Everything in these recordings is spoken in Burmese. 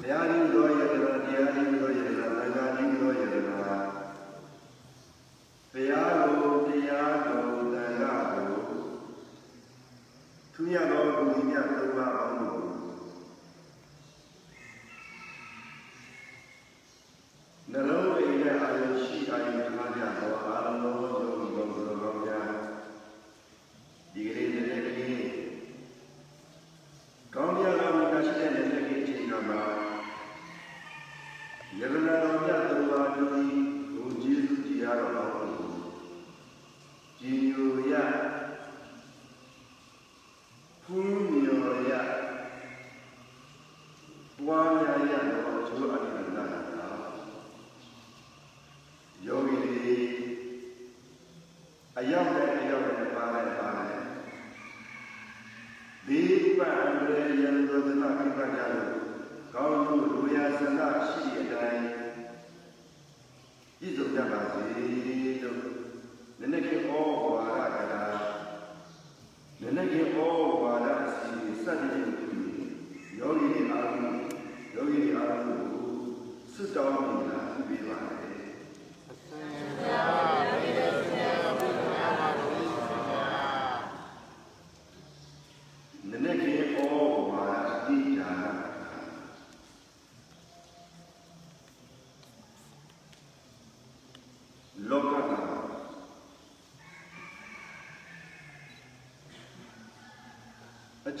ဘုရားကြီးတော်ရည်တော်တရားကြီးတော်ရည်တော်ဘာသာကြီးတော်ရည်တော်ဘုရားကိုတရားတော်တန်ခါကိုသူရတော်ဘုရားမြတ်သုံးပါးအောင်လို့နှလုံးအိမ်ရဲ့အာရုံရှိအာရုံဓမ္မပြတော်အား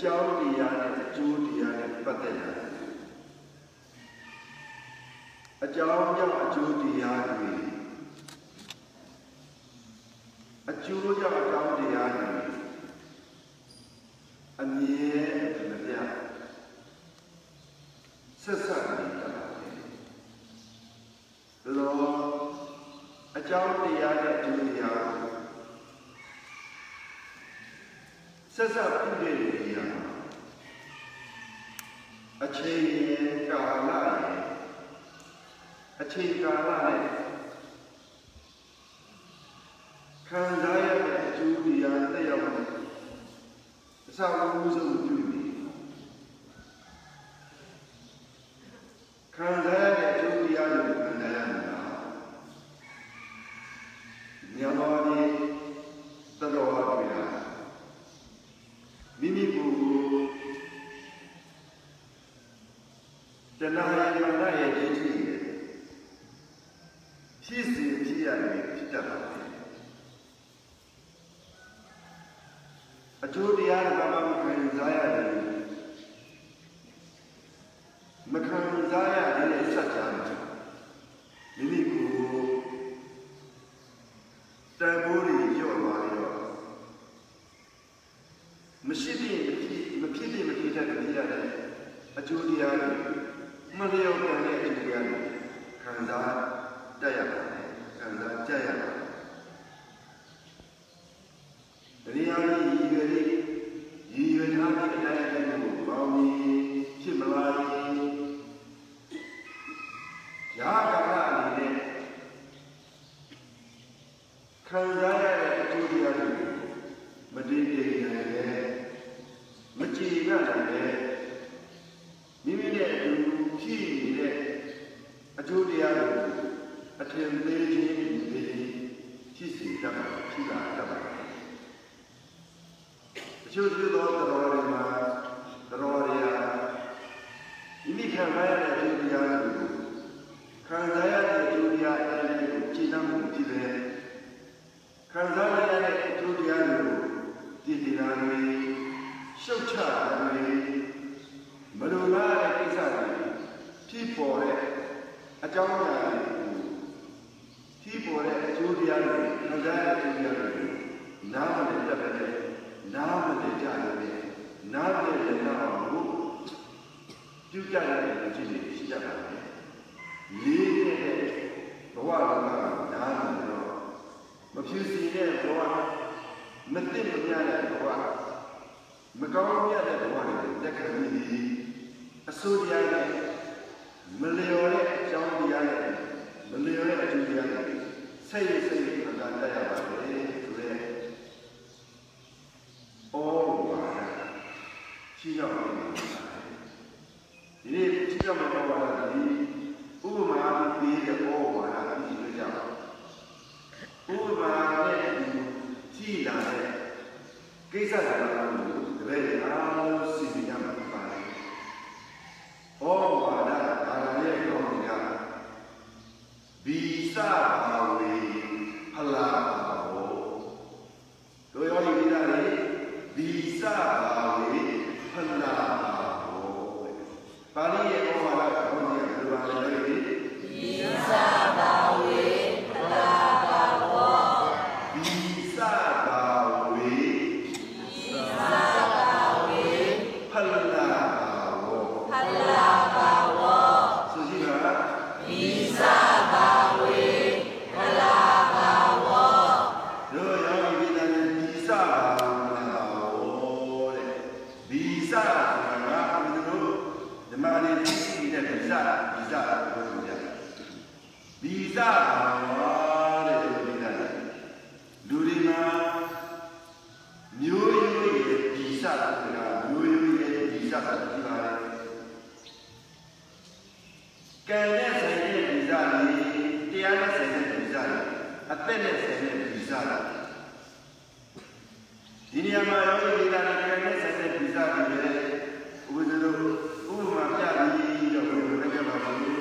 ကြောင်းတရားနဲ့အကျိုးတရားနဲ့ပတ်သက်လာတယ်အကြောင်းကြောင့်အကျိုးတရားတွေအကျိုးကြောင့်အကြောင်းတရားတွေအမြဲမပြတ်ဆက်ဆက်နေတာပဲဒါတော့အကြောင်းတရားနဲ့အကျိုးတရားဆက်ဆက်ပြုတဲ့ ချိန်ရင်ကာလရင်အချိန်ကာလနဲ့ခံစားရတဲ့အကျိုးတရားတက်ရောက်မှုအစအဦးဆုံးပြု Judah, Judah, Lord, the Lord. ကိစ္စကလည်းတပည့်တွေအားလုံးစီစဉ်ရ ဒီနေရာမှာရောင်းရတာတွေကလည်းဆက်ဆက်ပြီးစားပြီးပဲဥပဒေလိုဥပမာပြပြီးတော့ဘယ်လိုလဲပြောပါဦး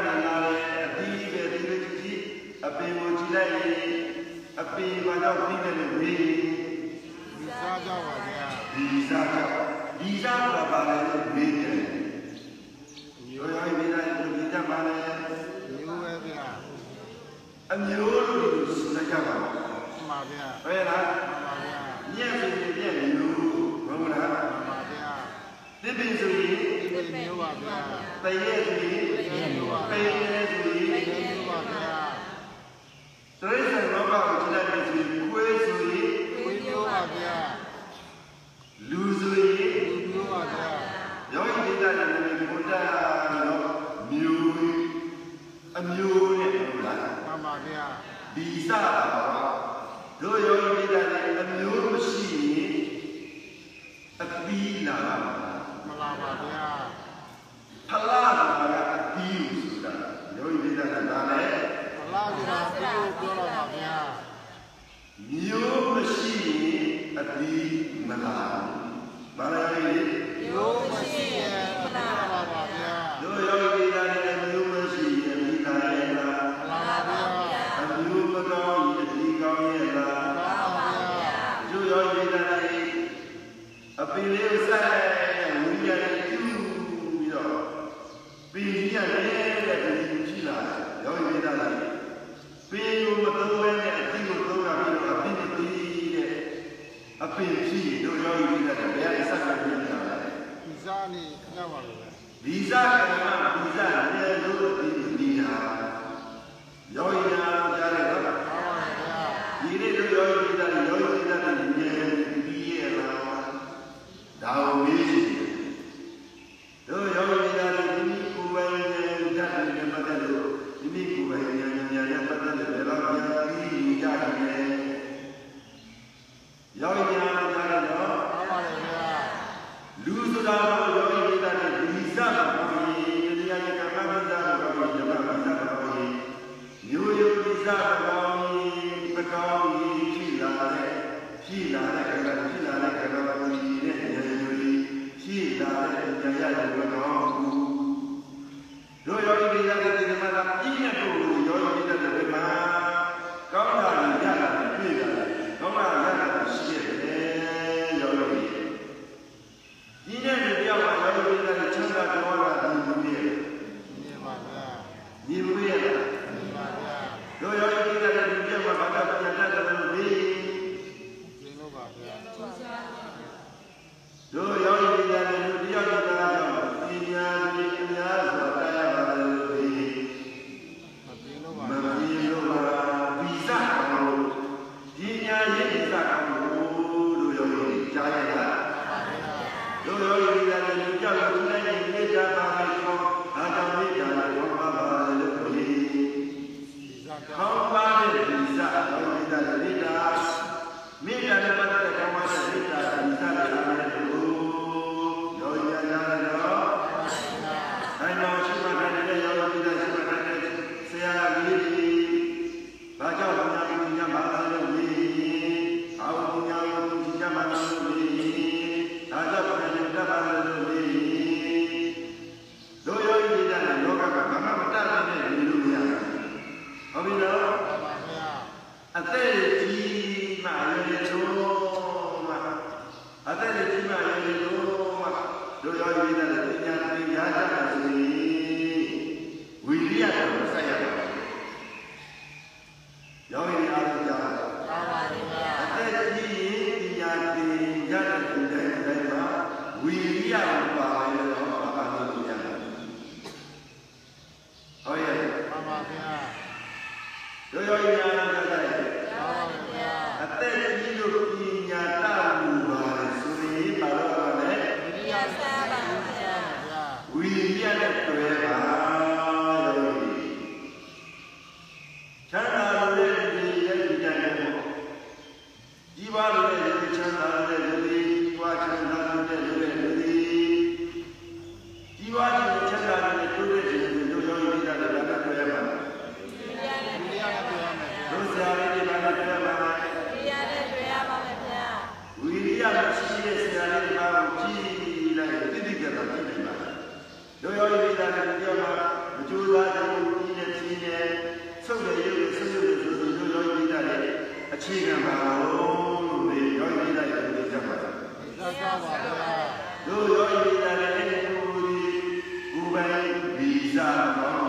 က်လာလာတဲ့အသီးပဲဒီလိုကြည့်အပင်ကိုကြည့်လိုက်ရင်အပင်ဘာကြောင့်ပြီးတယ်လဲဒီစားကြပါဗျာဒီစားကြဒီစားတော့ပါလေလို့မေးတယ်ရိုးရိုးမိသားစုဒီတတ်ပါလေမျိုးပဲဗျာအမျိုးလို့ဆိုလိုက်ကြပါဦးမှန်ပါဗျာဘယ်လားမှန်ပါဗျာညက်ဆိုရင်ညက်မျိုးဘုရားမှန်ပါဗျာသစ်ပင်ဆိုရင် လေးမျိုးပါဗျာတရေစီမျိုးပါတရေစီမျိုးပါဗျာဒိဋ္ဌိလောကကိုကြည့်လိုက်ပြီခွေးဆိုရင်ခွေးမျိုးပါဗျာလူဆိုရင်လူမျိုးပါဗျာယောဂီဒိဋ္ဌိနဲ့ဘုရားမျိုးအမျိုး စပါဘုရားတို့ရောဤနာလည်းကိုယ်ဒီကိုယ်ပိုင်ဗီဇာတော်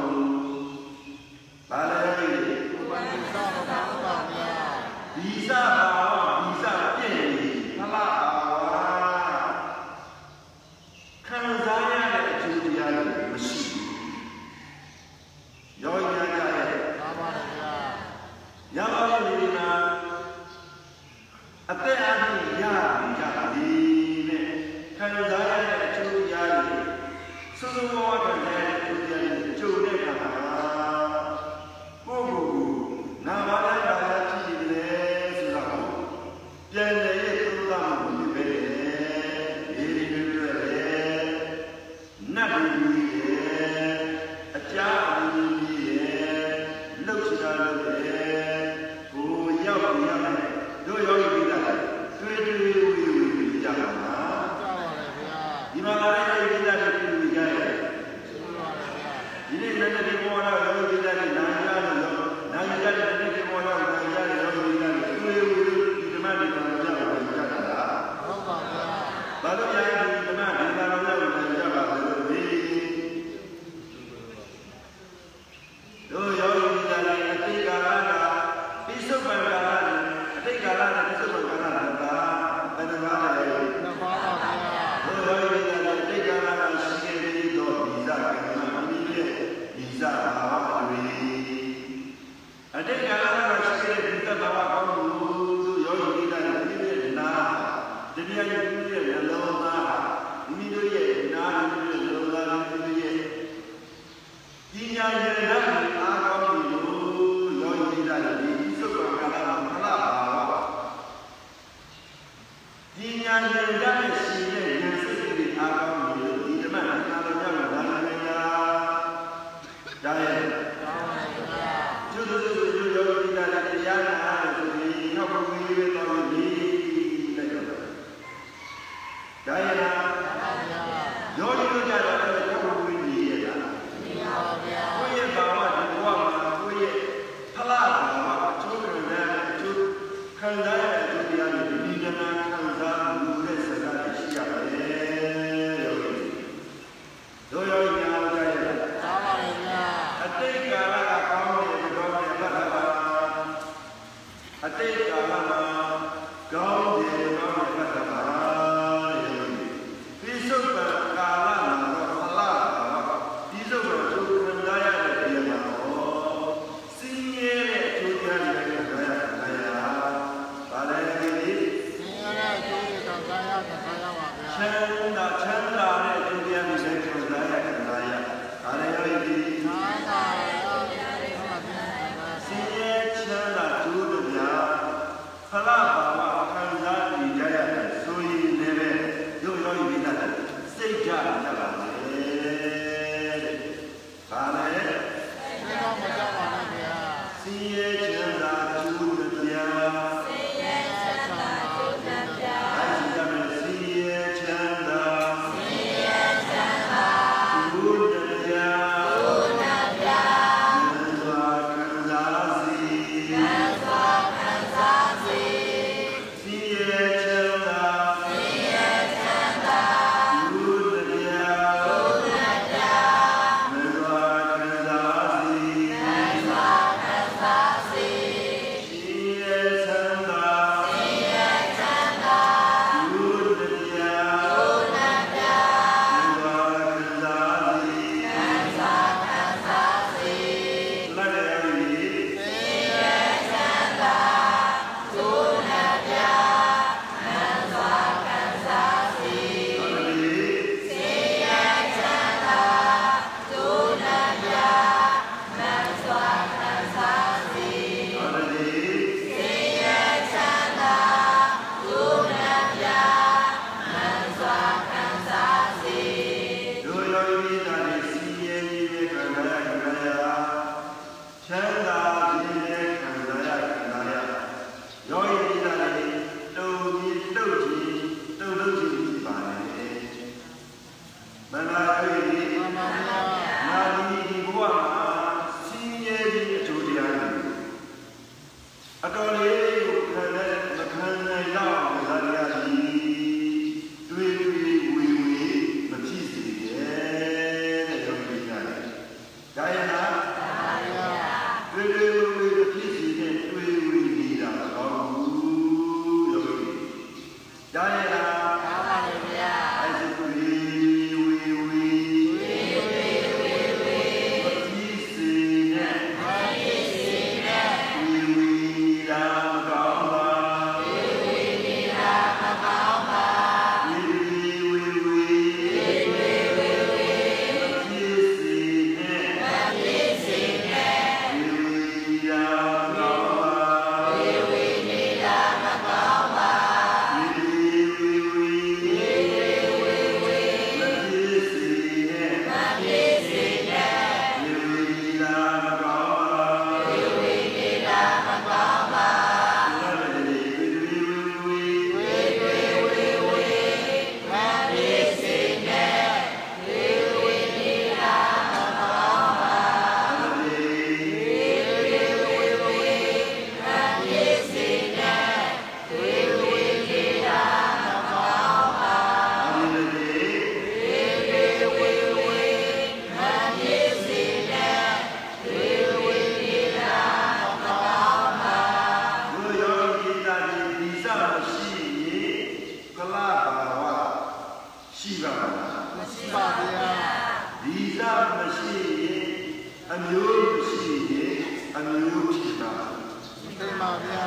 မျိုးရှိရင်အမျိုးဖြစ်ပါမှန်ပါဗျာ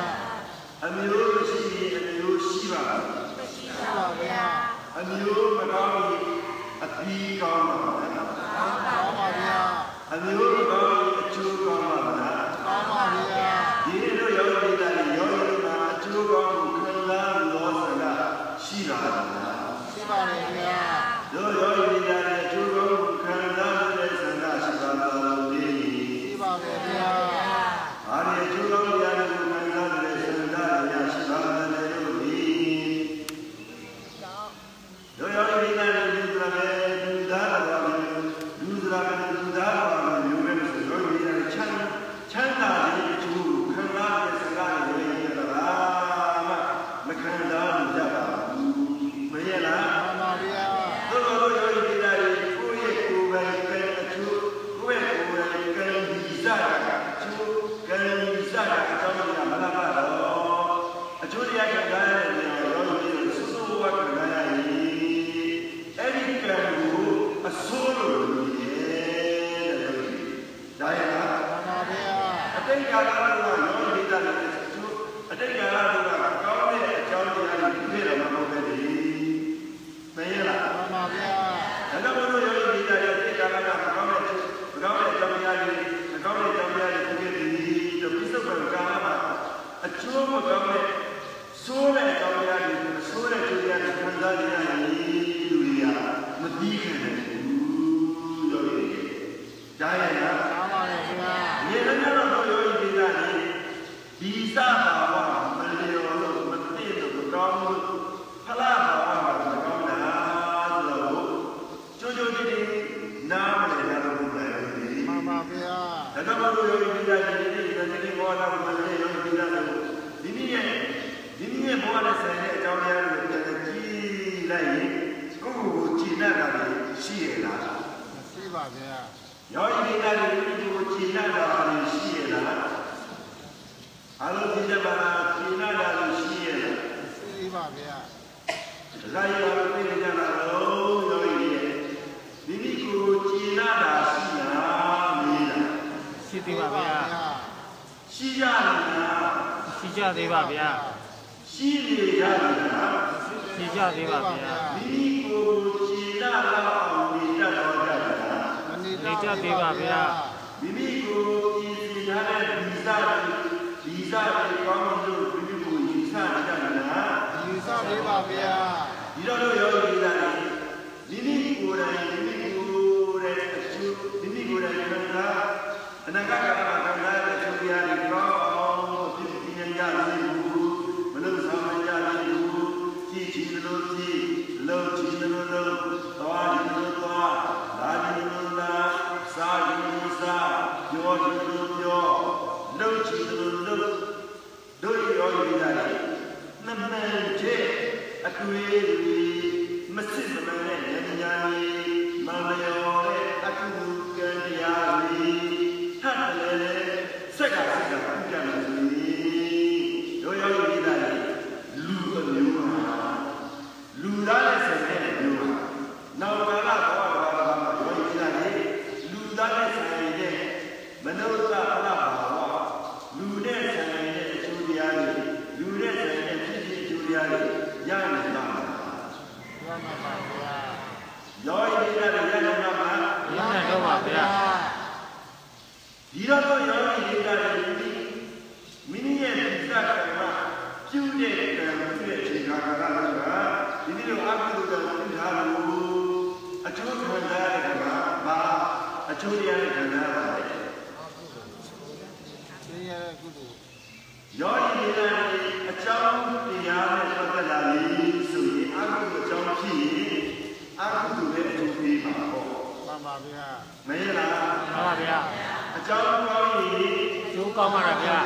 အမျိုးရှိရင်အမျိုးရှိပါမရှိပါဗျာအမျိုးမကောင်းရင်အပြီးကောင်းပါမှန်ပါဗျာအမျိုးကောင်း ရှိကြသေးပါဗျာရှိနေရလားရှိကြသေးပါဗျာမိမိကိုယ်ကြည်နပ်တော့အောင်နေတတ်တော့ကြတာမနေတတ်သေးပါဗျာမိမိကိုယ်ကြည်စီထားတဲ့ဒီစားဒီစားတွေကောင်းလို့မိမိကိုယ်ယူဆနေကြတာလားယူဆပေးပါဗျာဒီတော့တို့ယောဂီသားတွေမိမိကိုယ်တိုင်မိမိကိုယ်ရဲ့အကျိုးမိမိကိုယ်တိုင်ခံစားအနာဂတ်ကမှာခံစားတဲ့အကျိုးတရားတွေ ကောင်းအောင်ဖြစ်ပြင်းကြစေဘူးမလို့ဆောင်ကြစေဘူးကြည်ချင်လို့ကြည်လို့ချင်လို့လို့သွားချင်လို့သွားလာချင်လို့လာစားချင်လို့စားပြောချင်လို့ပြောလုပ်ချင်လို့လုပ်တို့ယောဂီသားတွေနမန်ကျဲအတွေ့အကြုံမစစ်မမှန်တဲ့ဉာဏ်ဉာဏ်ကြီးမလျော် လူသားနဲ့ဆက်တဲ့မျိုးဟာနောက်ကာလဘောဘာဘာမှာရောဒီသားတွေလူသားနဲ့ဆက်တဲ့မနုဿဖလားဘာဝလူနဲ့ဆက်တဲ့အကျိုးတရားတွေလူနဲ့ဆက်တဲ့ဖြစ်ဖြစ်အကျိုးတရားတွေရနိုင်ပါမလား ရမှာပါဗျာ ရောဤရတဲ့ရနိုင်ပါမလား ရနိုင်တော့ပါဗျာ ဒီတော့တော့ရောဤရတဲ့ဒီမိမိရဲ့ဒီစကံမှာပြုတဲ့ကံပြုတဲ့ခြေခါကလည်းကဒီလိုအကုသိုလ်ကပြုထားလို့အကျိုးခံစားရတဲ့ကဘာအကျိုးတရားနဲ့ခံစားရပါတယ် သိရတဲ့ကုသိုလ် ရောဤရတဲ့အကြောင်းတရားနဲ့ပတ်သက်လာပြီဆိုရင်အကုသိုလ်အကြောင်းဖြစ်ရင်အကုသိုလ်ရဲ့အကျိုးပေးပါပေါ့ မှန်ပါဗျာ မင်းလား မှန်ပါဗျာ အကြောင်းကောင်းရင် ကျိုးကောင်းပါလားဗျာ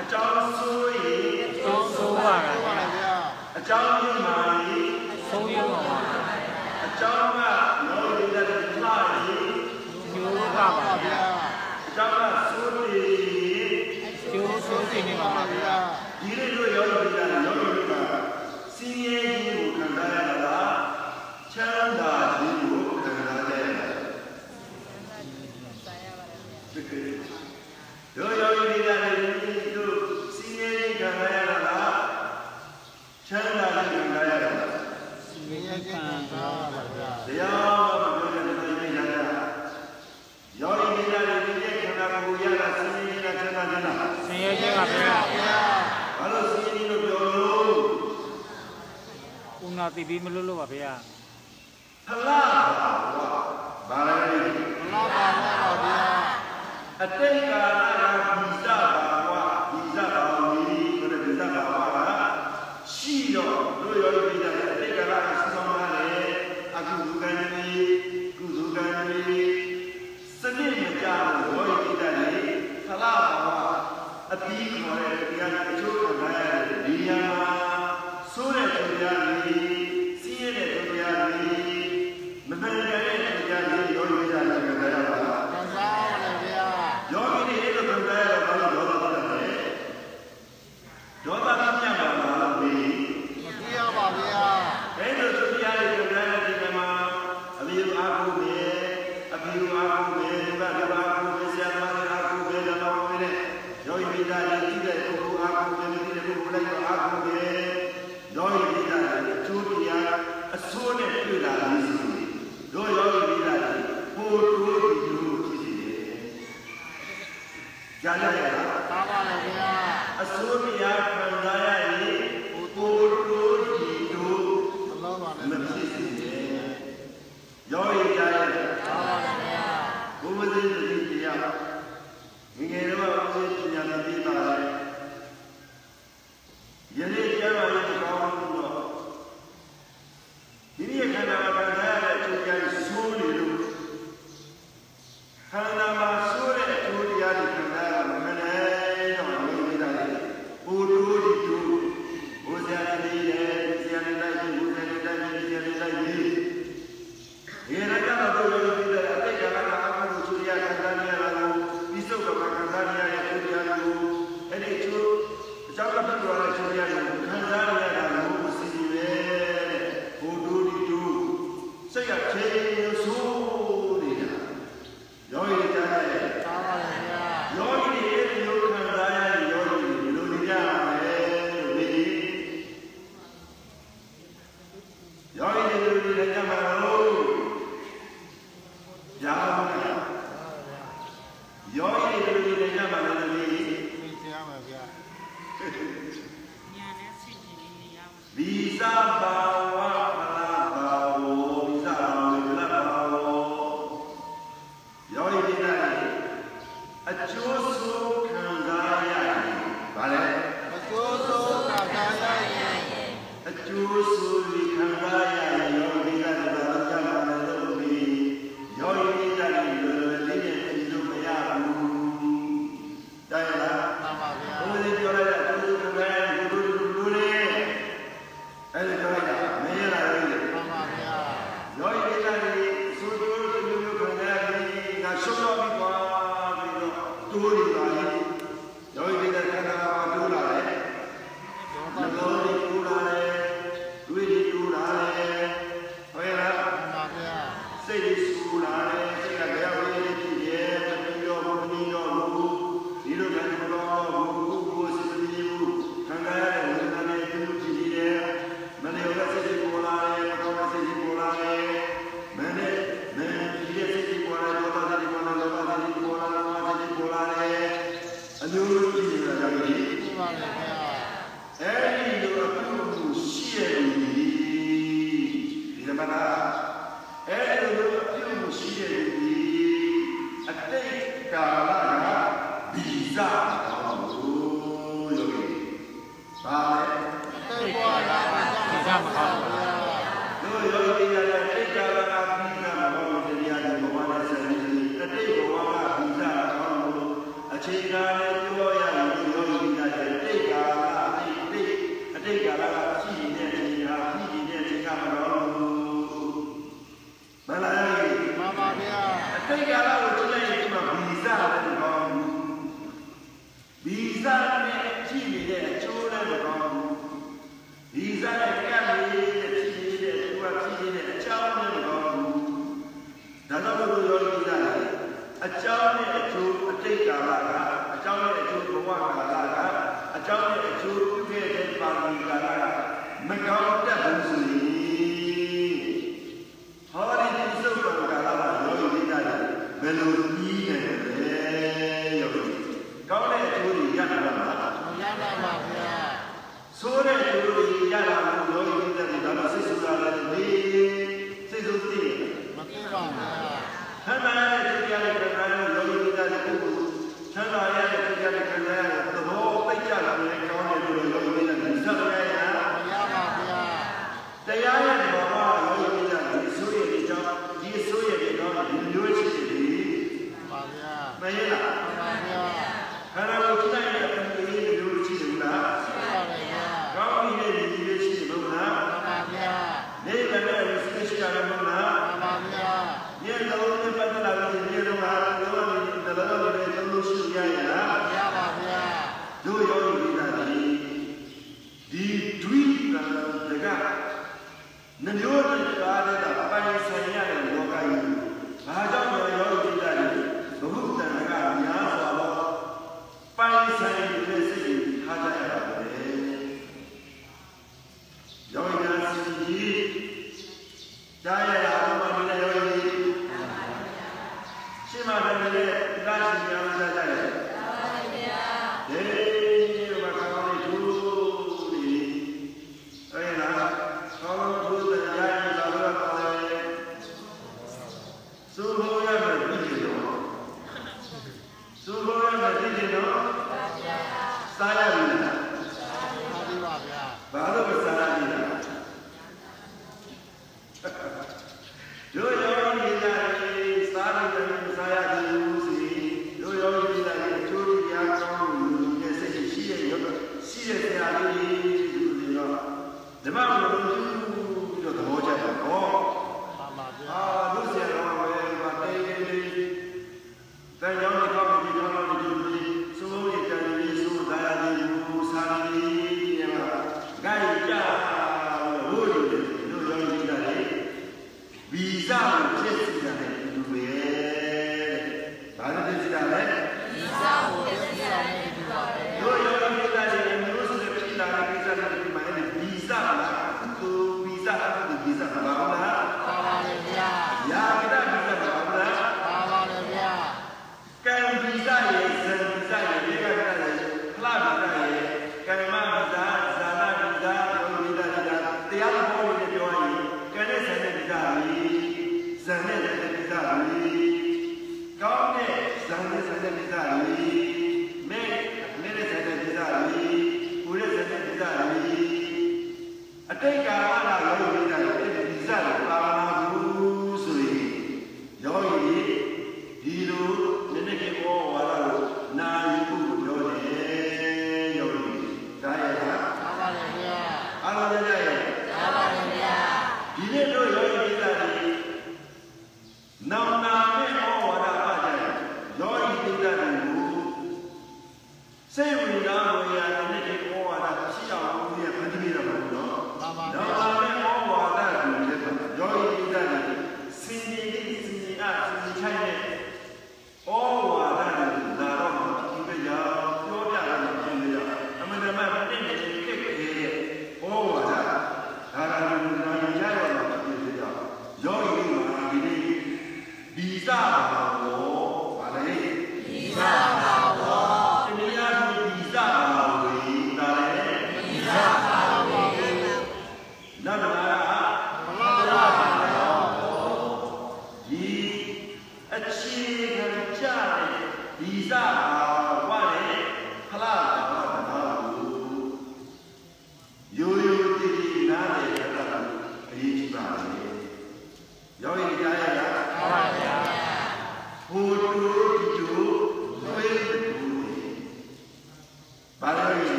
အကြောင်းဆိုးရင် ကျိုးဆိုးပါလား ပါ ဗျာ ဗျာ အကြောင်းပြမာရင် ဆုံးရပါပါ အကြောင်းကလောရည်တဲ့လှရင် ကျိုးပါပါ ပါ ဗျာ ဗျာ အကြောင်းကဆိုးနေရင် ကျိုးဆိုးတင်နေပါ ပါ ပါ ဗျာ ဒီလိုလိုရောရည်တဲ့ရောရည်ကစင်းရဲခြင်းကိုခံစားရတာချမ်းသာခြင်းကိုခံစားရတာ ရောရောရည်တဲ့တို့စင်းရဲခြင်းခံစားရတာချမ်းသာခြင်းခံစားရတာမင်းရဲ့ကျင့်ကြံပါဗျာတရားမပြောတဲ့တိုင်းတိုင်းရတာယောဂီမိသားစုရဲ့ခန္ဓာကိုယ်ရတာစင်းရဲခြင်းချမ်းသာခြင်းလားဆင်းရဲခြင်းပါဗျာဗျာဘာလို့စင်းရဲလို့ပြောလို့ဦးနာတိပြီးမလို့လို့ပါဗျာဖလားဘာလဲမှန်ပါဗျာ အတိတ်ကာလကဒီစဘာဝဒီစဘာဝီဆိုတဲ့ဒီစဘာဝကရှိတော့တို့ယောဂီမိသားစုအတိတ်ကာလကစဆောင်လာတယ်အခုဒုက္ခတွေကုသကံတွေစနစ်မကြဘူးယောဂီမိသားစုဖလားဘာဝအပြီးခေါ်တဲ့တရားအကျိုးခံရတဲ့ဒီညာဆိုးတဲ့တရားတွေစီးရဲတဲ့တရားတွေမမှန်ကန် ဒေါ်ဤမိသားစုတဲ့ပုဂ္ဂိုလ်အားကိုယ်နဲ့တဲ့ပုဂ္ဂိုလ်လိုက်တော့အားကိုယ်ရဲ့ဒေါ်ဤမိသားစုအကျိုးတရားအဆိုးနဲ့တွေ့လာလို့ရှိတယ်ဒေါ်ရောဤမိသားစုပို့တိုးဒီလိုဖြစ်နေတယ်ကြားရရလားပါပါလေခင်ဗျာအဆိုးတရားခံစားရရင်ပို့တိုးဒီလိုမဖြစ်စေနဲ့ရောဤကြားရပါပါလေခင်ဗျာဘုမသိတဲ့တရားငငယ်တော့ هذا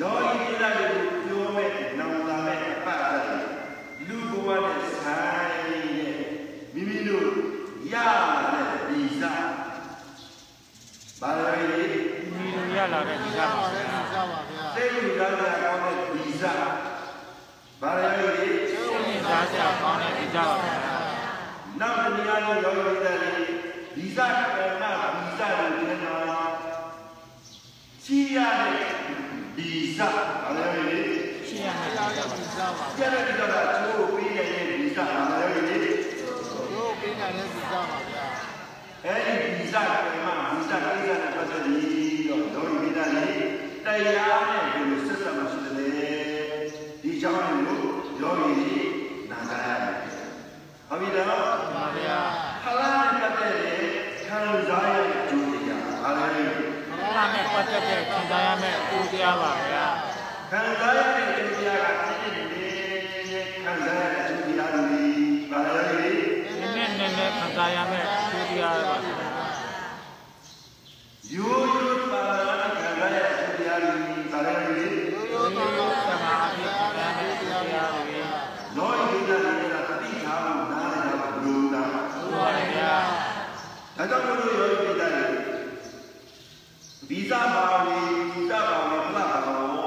ရောဤနေတာလေပြောမဲ့နောင်လာမဲ့အပတ်အပတ်လူဘဝနဲ့ဆိုင်တဲ့မိမိတို့ရတဲ့ဗီဇဘာလဲလေမိလူရလာတဲ့ဒီကရပါပါတယ်ဗျာကြပါဗျာသိလူသားကြကောင်းတဲ့ဗီဇဘာလဲလေစိတ်သားကြကောင်းတဲ့ဒီကပါဗျာနောက်တစ်နေရာလေးရောက်ရတဲ့ဗီဇကမ္မဗီဇလို့ပြောတာရှိရတဲ့ဗီ ဇဘာလဲလေရှိရမယ်ရဒီကရပါပြီကြပါကျန်တဲ့ဒီကကချိုးပေးနေတဲ့ဗီဇဘာလဲလေတို့ပေးနိုင်တဲ့ပြီကြပါဗျာအဲဒီဗီဇကမ္မဗီဇကိစ္စနဲ့ပတ်သက်ပြီးတော့ဒေါ်ရီဗီဇလေးတရားနဲ့ဘယ်လိုဆက်ဆံမှရှိတယ်လဲဒီကြောင့်လို့ဒေါ်ရီနာကြရတယ်ဟုတ်ပြီလားပါဗျာခလာနဲ့ပတ်သက်တဲ့ခံစားရတဲ့ကျိုးတရားအားလည်း ခလာနဲ့ပတ်သက်တဲ့ခံစားရမယ့်အကျိုးတရားပါဗျာခံစားရတဲ့ကျိုးတရားကတစ်နှစ်နဲ့ခံစားရတဲ့ကျိုးတရားတွေပါလည်း နည်းနည်းနည်းနည်းခံစားရမယ့်အကျိုးတရားပါဗျာ ရိုးရိုးပါလာတဲ့ခံစားရတဲ့ကျိုးတရားတွေပါလည်း တို့တို့တော့သမာဓိတရားနဲ့တရားပါဗျာ လောကီတရားတွေကတတိထားမှုနားလည်တာဘလို့လား ဟုတ်ပါဗျာ ဒါကြောင့်မို့လို့ယောဂီပိတ္တတွေဗီဇဘာဝီဗီဇဘာဝီဖလားဘာဝ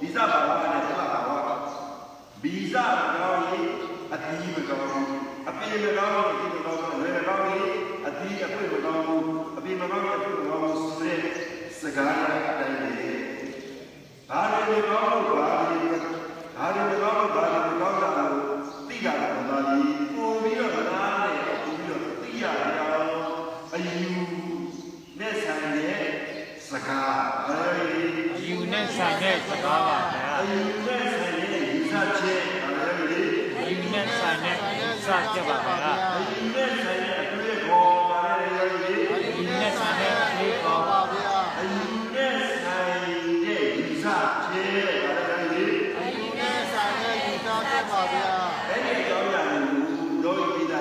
ဗီဇဘာဝနဲ့ဖလားဘာဝဗီဇမကောင်းရင်အတီးမကောင်းဘူးအပြေမကောင်းရင်အတီးမကောင်းဘူးလည်းမကောင်းရင်အတီးအပွင့်မကောင်းဘူး အပြေမကောင်းရင်အပွင့်မကောင်းဘူးဆိုတဲ့စကားအတိုင်းပဲဘာတွေမကောင်းလို့ဘာတွေဘာတွေမကောင်းလို့ဘာတွေမကောင်းတာလို့သိကြတာပါလေပို့ပြီးတော့နားနဲ့ပို့ပြီးတော့သိရအောင်အယူနဲ့ဆိုင်တဲ့စကားအဲဒီအယူနဲ့ဆိုင်တဲ့စကားပါဗျာအယူနဲ့ဆိုင်တဲ့ယူဆချက်အဲဒီအယူနဲ့ဆိုင်တဲ့စကြပါဗျာ ဗျာအယူနဲ့ဆိုင်တဲ့ယူဆချက်ပါလေအယူနဲ့ဆိုင်တဲ့ယူသားတတ်ပါဗျာအဲ့ဒီအကြောင်းအရာတွေကိုလောကီပိ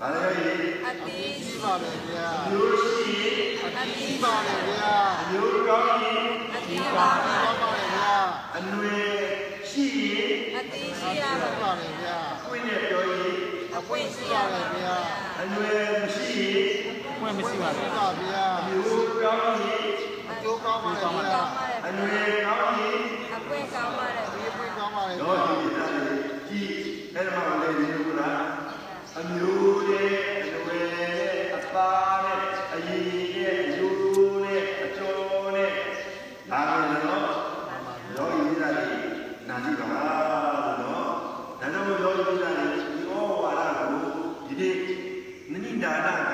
ဘာလဲဒီအတိရှိပါလေဗျာအမျိုးရှိအတိရှိပါလေဗျာအမျိုးကောင်းရင်အတိပါမရှိပါလေဗျာအနွယ်ရှိရင်အတိရှိရရှိပါပါမယ်လေဗျာကိုယ်နဲ့ပြောရင်အပွင့်ရှိရှိရပါပါလေမယ်ဗျာအနွယ်မရှိရင်ပွင့်မရှိပါရှိဘူးပါဗျာအမျိုးကောင်းရင်အကျိုးကောင်းပါလေဗျာအနွယ်ကောင်းရင်အပွင့်ကောင်းပါတယ်ဒီပွင့်ကောင်းပါလေတော့ဗျာဒီသားလေးကြည့်အဲ့ဒါမှလည်းဒီလိုက အမျိုးရဲ့အနွယ်ရဲ့အသားနဲ့အရည်ရဲ့အယိုးနဲ့အကျော်နဲ့ဒါပဲနော်ရောရည်သားလေးနာကြည့်ပါလို့နော်ဒါကြောင့်မို့ရောရည်သားလေးဒီဩဝါဒကိုဒီနေ့နဏိဒါန